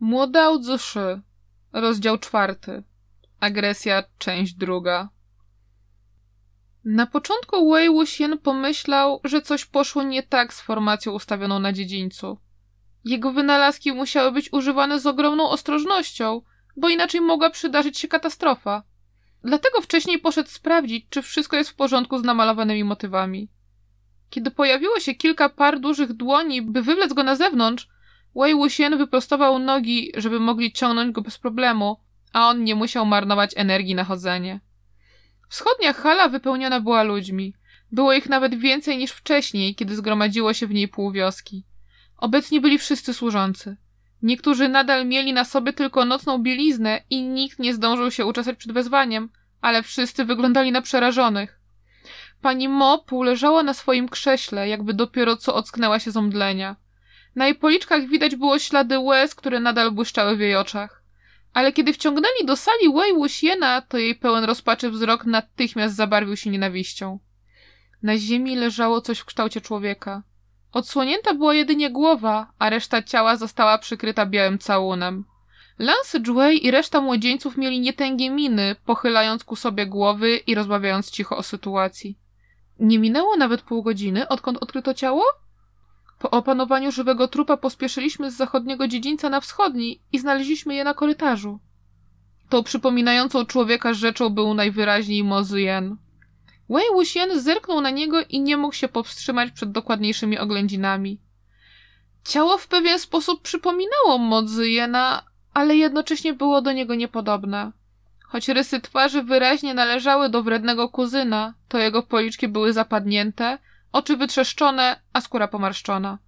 Młoda Udzuszy, rozdział czwarty. Agresja, część druga. Na początku Wei Wuxian pomyślał, że coś poszło nie tak z formacją ustawioną na dziedzińcu. Jego wynalazki musiały być używane z ogromną ostrożnością, bo inaczej mogła przydarzyć się katastrofa. Dlatego wcześniej poszedł sprawdzić, czy wszystko jest w porządku z namalowanymi motywami. Kiedy pojawiło się kilka par dużych dłoni, by wywlec go na zewnątrz, Wei Wuxian wyprostował nogi, żeby mogli ciągnąć go bez problemu, a on nie musiał marnować energii na chodzenie. Wschodnia hala wypełniona była ludźmi. Było ich nawet więcej niż wcześniej, kiedy zgromadziło się w niej pół wioski. Obecni byli wszyscy służący. Niektórzy nadal mieli na sobie tylko nocną bieliznę i nikt nie zdążył się uczesać przed wezwaniem, ale wszyscy wyglądali na przerażonych. Pani Mo półleżała na swoim krześle, jakby dopiero co ocknęła się z omdlenia. Na jej policzkach widać było ślady łez, które nadal błyszczały w jej oczach. Ale kiedy wciągnęli do sali Wei Wuxiena, to jej pełen rozpaczy wzrok natychmiast zabarwił się nienawiścią. Na ziemi leżało coś w kształcie człowieka. Odsłonięta była jedynie głowa, a reszta ciała została przykryta białym całunem. Lance Jway i reszta młodzieńców mieli nietęgie miny, pochylając ku sobie głowy i rozmawiając cicho o sytuacji. Nie minęło nawet pół godziny, odkąd odkryto ciało? Po opanowaniu żywego trupa pospieszyliśmy z zachodniego dziedzińca na wschodni i znaleźliśmy je na korytarzu. Tą przypominającą człowieka rzeczą był najwyraźniej Mozuyen. Wei Wuxian zerknął na niego i nie mógł się powstrzymać przed dokładniejszymi oględzinami. Ciało w pewien sposób przypominało Mozuyena, ale jednocześnie było do niego niepodobne. Choć rysy twarzy wyraźnie należały do wrednego kuzyna, to jego policzki były zapadnięte, oczy wytrzeszczone, a skóra pomarszczona.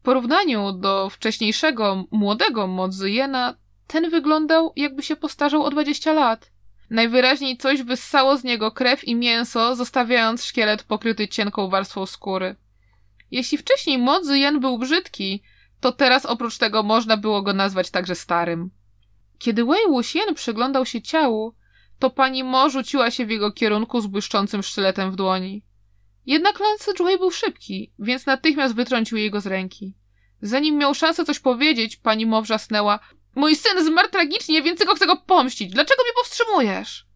W porównaniu do wcześniejszego, młodego Mozuyena, ten wyglądał jakby się postarzał o 20 lat. Najwyraźniej coś wyssało z niego krew i mięso, zostawiając szkielet pokryty cienką warstwą skóry. Jeśli wcześniej Mozuyen był brzydki, to teraz oprócz tego można było go nazwać także starym. Kiedy Wei Wuxian przyglądał się ciału, to pani Mo rzuciła się w jego kierunku z błyszczącym sztyletem w dłoni. Jednak Lance Joy był szybki, więc natychmiast wytrącił jej go z ręki. Zanim miał szansę coś powiedzieć, pani Mo wrzasnęła Mój syn zmarł tragicznie, więc tylko chcę go pomścić. Dlaczego mnie powstrzymujesz?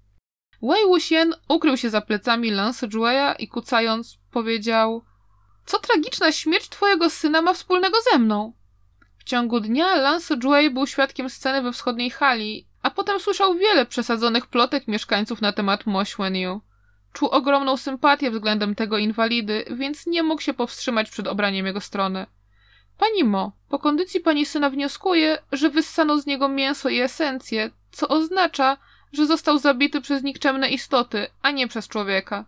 Wei Wuxian ukrył się za plecami Lance Joya i kucając powiedział Co tragiczna śmierć twojego syna ma wspólnego ze mną? W ciągu dnia Lance Joy był świadkiem sceny we wschodniej hali, a potem słyszał wiele przesadzonych plotek mieszkańców na temat Mo Xuanyu. Czuł ogromną sympatię względem tego inwalidy, więc nie mógł się powstrzymać przed obraniem jego strony. Pani Mo, po kondycji pani syna wnioskuje, że wyssano z niego mięso i esencję, co oznacza, że został zabity przez nikczemne istoty, a nie przez człowieka.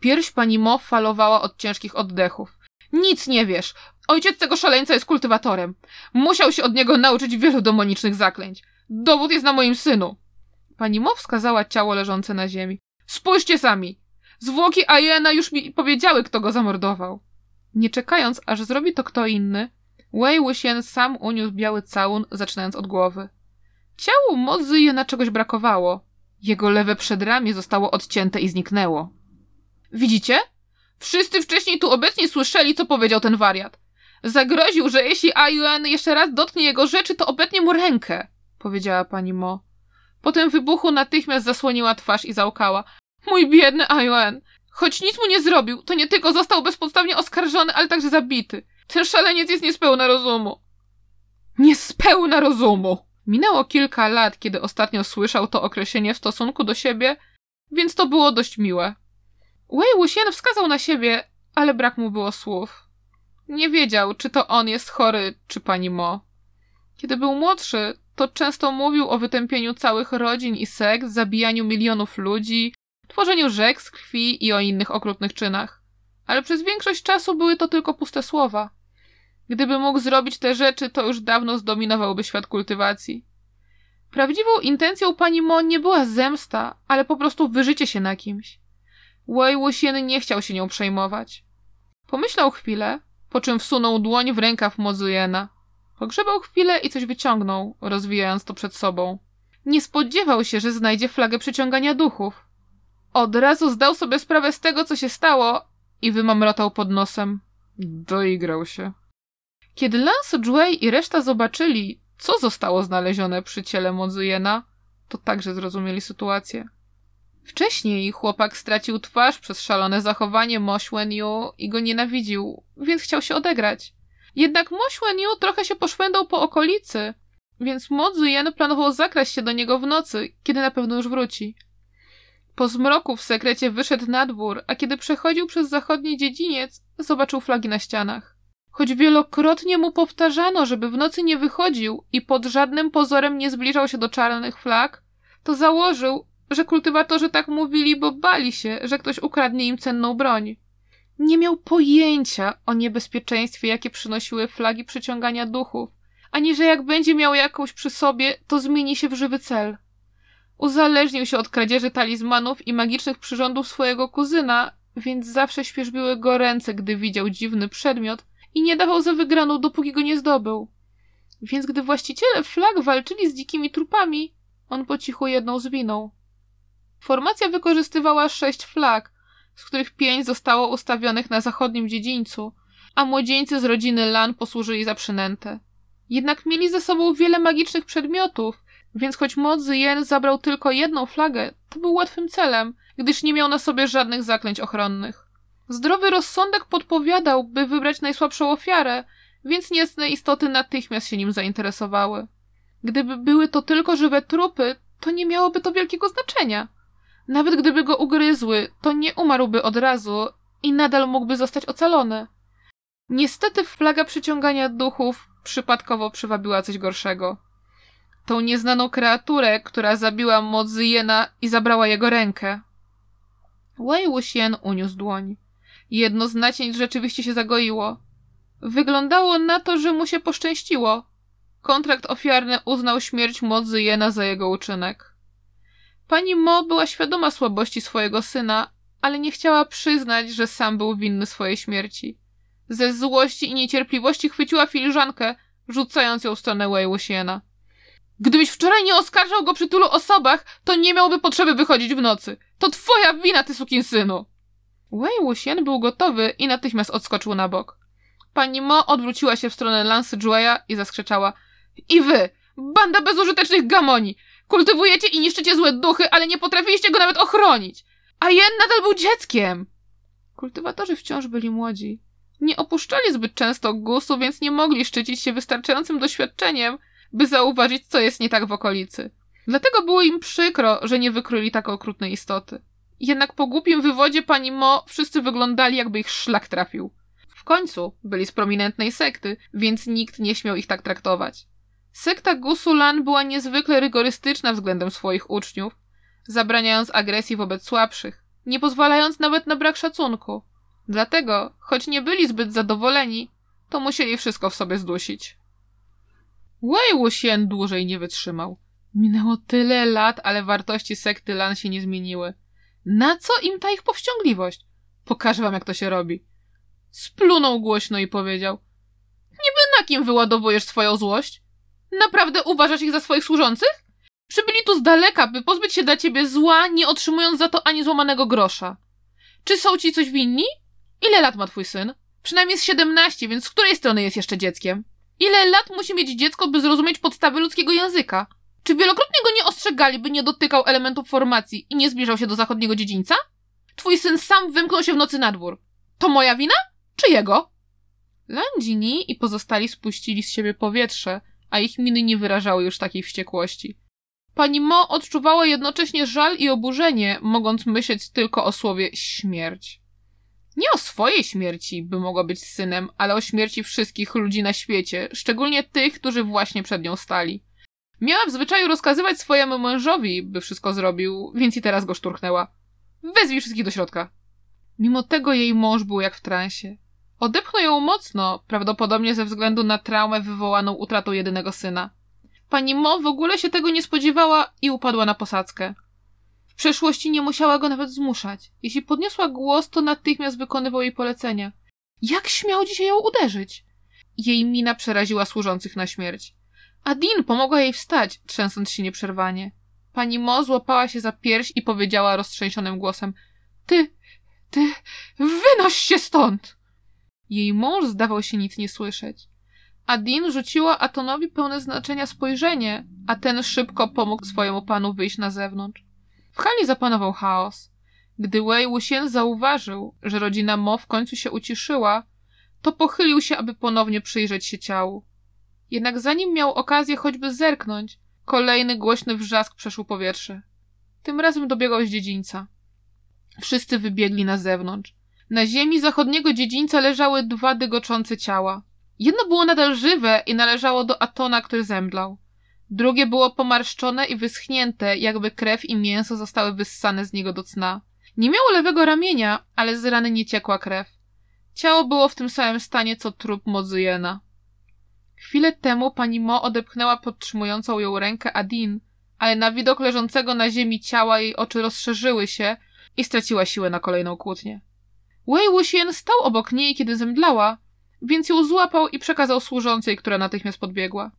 Pierś pani Mo falowała od ciężkich oddechów. Nic nie wiesz! Ojciec tego szaleńca jest kultywatorem. Musiał się od niego nauczyć wielu demonicznych zaklęć. Dowód jest na moim synu. Pani Mo wskazała ciało leżące na ziemi. Spójrzcie sami! Zwłoki Ajena już mi powiedziały, kto go zamordował. Nie czekając, aż zrobi to kto inny, Wei Wuxian sam uniósł biały całun, zaczynając od głowy. Ciału Mozy na czegoś brakowało. Jego lewe przedramię zostało odcięte i zniknęło. Widzicie? Wszyscy wcześniej tu obecni słyszeli, co powiedział ten wariat. Zagroził, że jeśli Ayuan jeszcze raz dotknie jego rzeczy, to obetnie mu rękę, powiedziała pani Mo. Po tym wybuchu natychmiast zasłoniła twarz i załkała. Mój biedny Ayuan! Choć nic mu nie zrobił, to nie tylko został bezpodstawnie oskarżony, ale także zabity. Ten szaleniec jest niespełna rozumu. Niespełna rozumu! Minęło kilka lat, kiedy ostatnio słyszał to określenie w stosunku do siebie, więc to było dość miłe. Wei Wuxian wskazał na siebie, ale brak mu było słów. Nie wiedział, czy to on jest chory, czy pani Mo. Kiedy był młodszy, to często mówił o wytępieniu całych rodzin i sekt, zabijaniu milionów ludzi, tworzeniu rzek z krwi i o innych okrutnych czynach. Ale przez większość czasu były to tylko puste słowa. Gdyby mógł zrobić te rzeczy, to już dawno zdominowałby świat kultywacji. Prawdziwą intencją pani Mo nie była zemsta, ale po prostu wyżycie się na kimś. Wei Wuxian nie chciał się nią przejmować. Pomyślał chwilę, po czym wsunął dłoń w rękaw Mozujena. Pogrzebał chwilę i coś wyciągnął, rozwijając to przed sobą. Nie spodziewał się, że znajdzie flagę przyciągania duchów. Od razu zdał sobie sprawę z tego, co się stało i wymamrotał pod nosem. Doigrał się. Kiedy Lance Jway i reszta zobaczyli, co zostało znalezione przy ciele Mozyjena, to także zrozumieli sytuację. Wcześniej chłopak stracił twarz przez szalone zachowanie Mo Yu i go nienawidził, więc chciał się odegrać. Jednak Mo Yu trochę się poszwędał po okolicy, więc Mo Ziyen planował zakraść się do niego w nocy, kiedy na pewno już wróci. Po zmroku w sekrecie wyszedł na dwór, a kiedy przechodził przez zachodni dziedziniec, zobaczył flagi na ścianach. Choć wielokrotnie mu powtarzano, żeby w nocy nie wychodził i pod żadnym pozorem nie zbliżał się do czarnych flag, to założył, że kultywatorzy tak mówili, bo bali się, że ktoś ukradnie im cenną broń. Nie miał pojęcia o niebezpieczeństwie, jakie przynosiły flagi przyciągania duchów, ani że jak będzie miał jakąś przy sobie, to zmieni się w żywy cel. Uzależnił się od kradzieży talizmanów i magicznych przyrządów swojego kuzyna, więc zawsze świeżbiły go ręce, gdy widział dziwny przedmiot i nie dawał za wygraną, dopóki go nie zdobył. Więc gdy właściciele flag walczyli z dzikimi trupami, on po cichu jedną zwinął. Formacja wykorzystywała sześć flag, z których pięć zostało ustawionych na zachodnim dziedzińcu, a młodzieńcy z rodziny Lan posłużyli za przynętę. Jednak mieli ze sobą wiele magicznych przedmiotów, więc choć moc Jen zabrał tylko jedną flagę, to był łatwym celem, gdyż nie miał na sobie żadnych zaklęć ochronnych. Zdrowy rozsądek podpowiadał, by wybrać najsłabszą ofiarę, więc niecne istoty natychmiast się nim zainteresowały. Gdyby były to tylko żywe trupy, to nie miałoby to wielkiego znaczenia. Nawet gdyby go ugryzły, to nie umarłby od razu i nadal mógłby zostać ocalony. Niestety flaga przyciągania duchów przypadkowo przywabiła coś gorszego. Tą nieznaną kreaturę, która zabiła Mozyjena i zabrała jego rękę. Wei Wuxian uniósł dłoń. Jedno z nacięć rzeczywiście się zagoiło. Wyglądało na to, że mu się poszczęściło. Kontrakt ofiarny uznał śmierć Mozyjena za jego uczynek. Pani Mo była świadoma słabości swojego syna, ale nie chciała przyznać, że sam był winny swojej śmierci. Ze złości i niecierpliwości chwyciła filiżankę, rzucając ją w stronę Wei. Gdybyś wczoraj nie oskarżał go przy tylu osobach, to nie miałby potrzeby wychodzić w nocy. To twoja wina, ty sukinsynu! Wei Wuxian był gotowy i natychmiast odskoczył na bok. Pani Mo odwróciła się w stronę Lance Jueya i zaskrzeczała. I wy, banda bezużytecznych gamoni! Kultywujecie i niszczycie złe duchy, ale nie potrafiliście go nawet ochronić! A Jen nadal był dzieckiem! Kultywatorzy wciąż byli młodzi. Nie opuszczali zbyt często gusu, więc nie mogli szczycić się wystarczającym doświadczeniem, by zauważyć, co jest nie tak w okolicy. Dlatego było im przykro, że nie wykryli tak okrutnej istoty. Jednak po głupim wywodzie pani Mo wszyscy wyglądali, jakby ich szlak trafił. W końcu byli z prominentnej sekty, więc nikt nie śmiał ich tak traktować. Sekta Gusulan była niezwykle rygorystyczna względem swoich uczniów, zabraniając agresji wobec słabszych, nie pozwalając nawet na brak szacunku. Dlatego, choć nie byli zbyt zadowoleni, to musieli wszystko w sobie zdusić. Wei Wuxian dłużej nie wytrzymał. Minęło tyle lat, ale wartości sekty Lan się nie zmieniły. Na co im ta ich powściągliwość? Pokażę wam, jak to się robi. Splunął głośno i powiedział. Niby na kim wyładowujesz swoją złość? Naprawdę uważasz ich za swoich służących? Przybyli tu z daleka, by pozbyć się dla ciebie zła, nie otrzymując za to ani złamanego grosza. Czy są ci coś winni? Ile lat ma twój syn? Przynajmniej z siedemnaście, więc z której strony jest jeszcze dzieckiem? Ile lat musi mieć dziecko, by zrozumieć podstawy ludzkiego języka? Czy wielokrotnie go nie ostrzegali, by nie dotykał elementów formacji i nie zbliżał się do zachodniego dziedzińca? Twój syn sam wymknął się w nocy na dwór. To moja wina? Czy jego? Landini i pozostali spuścili z siebie powietrze, a ich miny nie wyrażały już takiej wściekłości. Pani Mo odczuwała jednocześnie żal i oburzenie, mogąc myśleć tylko o słowie śmierć. Nie o swojej śmierci, by mogła być synem, ale o śmierci wszystkich ludzi na świecie, szczególnie tych, którzy właśnie przed nią stali. Miała w zwyczaju rozkazywać swojemu mężowi, by wszystko zrobił, więc i teraz go szturchnęła. Wezwij wszystkich do środka. Mimo tego jej mąż był jak w transie. Odepchnął ją mocno, prawdopodobnie ze względu na traumę wywołaną utratą jedynego syna. Pani Mo w ogóle się tego nie spodziewała i upadła na posadzkę. W przeszłości nie musiała go nawet zmuszać. Jeśli podniosła głos, to natychmiast wykonywał jej polecenia. Jak śmiał dzisiaj ją uderzyć? Jej mina przeraziła służących na śmierć. Adin pomogła jej wstać, trzęsąc się nieprzerwanie. Pani Mo złapała się za pierś i powiedziała roztrzęsionym głosem: Ty, ty, wynoś się stąd! Jej mąż zdawał się nic nie słyszeć. Adin rzuciła Atonowi pełne znaczenia spojrzenie, a ten szybko pomógł swojemu panu wyjść na zewnątrz. W hali zapanował chaos. Gdy Wei Wuxian zauważył, że rodzina Mo w końcu się uciszyła, to pochylił się, aby ponownie przyjrzeć się ciału. Jednak zanim miał okazję choćby zerknąć, kolejny głośny wrzask przeszł powietrze. Tym razem dobiegał z dziedzińca. Wszyscy wybiegli na zewnątrz. Na ziemi zachodniego dziedzińca leżały dwa dygoczące ciała. Jedno było nadal żywe i należało do Atona, który zemdlał. Drugie było pomarszczone i wyschnięte, jakby krew i mięso zostały wyssane z niego do cna. Nie miało lewego ramienia, ale z rany nie ciekła krew. Ciało było w tym samym stanie, co trup Mozyjena. Chwilę temu pani Mo odepchnęła podtrzymującą ją rękę Adin, ale na widok leżącego na ziemi ciała jej oczy rozszerzyły się i straciła siłę na kolejną kłótnię. Wei Wuxian stał obok niej, kiedy zemdlała, więc ją złapał i przekazał służącej, która natychmiast podbiegła.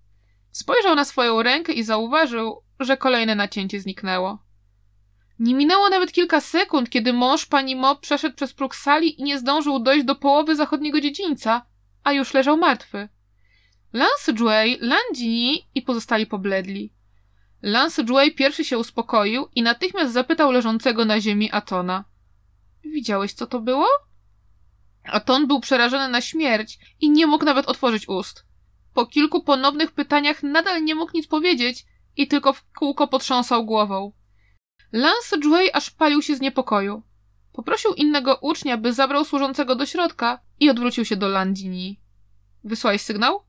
Spojrzał na swoją rękę i zauważył, że kolejne nacięcie zniknęło. Nie minęło nawet kilka sekund, kiedy mąż pani Mo przeszedł przez próg sali i nie zdążył dojść do połowy zachodniego dziedzińca, a już leżał martwy. Lance Jue, Landini i pozostali pobledli. Lance Jue pierwszy się uspokoił i natychmiast zapytał leżącego na ziemi Atona. Widziałeś, co to było? Aton był przerażony na śmierć i nie mógł nawet otworzyć ust. Po kilku ponownych pytaniach nadal nie mógł nic powiedzieć i tylko w kółko potrząsał głową. Lance Jue aż palił się z niepokoju. Poprosił innego ucznia, by zabrał służącego do środka i odwrócił się do Landini. Wysłałeś sygnał?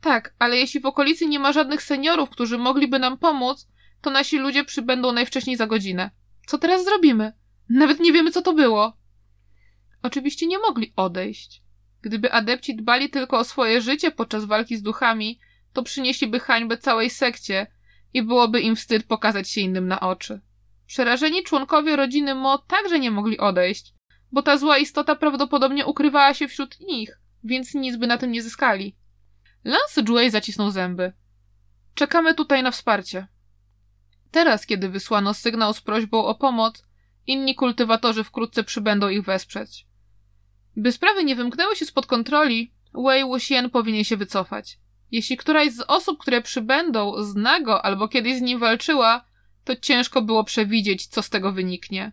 Tak, ale jeśli w okolicy nie ma żadnych seniorów, którzy mogliby nam pomóc, to nasi ludzie przybędą najwcześniej za godzinę. Co teraz zrobimy? Nawet nie wiemy, co to było. Oczywiście nie mogli odejść. Gdyby adepci dbali tylko o swoje życie podczas walki z duchami, to przynieśliby hańbę całej sekcie i byłoby im wstyd pokazać się innym na oczy. Przerażeni członkowie rodziny Mo także nie mogli odejść, bo ta zła istota prawdopodobnie ukrywała się wśród nich, więc nic by na tym nie zyskali. Lance Jue zacisnął zęby. Czekamy tutaj na wsparcie. Teraz, kiedy wysłano sygnał z prośbą o pomoc, inni kultywatorzy wkrótce przybędą ich wesprzeć. By sprawy nie wymknęły się spod kontroli, Wei Wuxian powinien się wycofać. Jeśli któraś z osób, które przybędą, zna go albo kiedyś z nim walczyła, to ciężko było przewidzieć, co z tego wyniknie.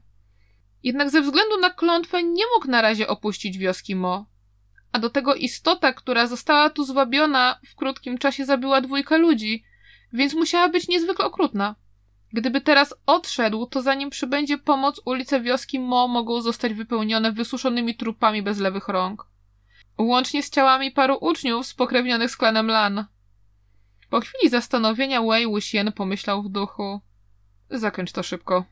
Jednak ze względu na klątwę nie mógł na razie opuścić wioski Mo. A do tego istota, która została tu zwabiona, w krótkim czasie zabiła dwójkę ludzi, więc musiała być niezwykle okrutna. Gdyby teraz odszedł, to zanim przybędzie pomoc, ulice wioski Mo mogą zostać wypełnione wysuszonymi trupami bez lewych rąk. Łącznie z ciałami paru uczniów spokrewnionych z klanem Lan. Po chwili zastanowienia Wei Wuxian pomyślał w duchu. Zakończ to szybko.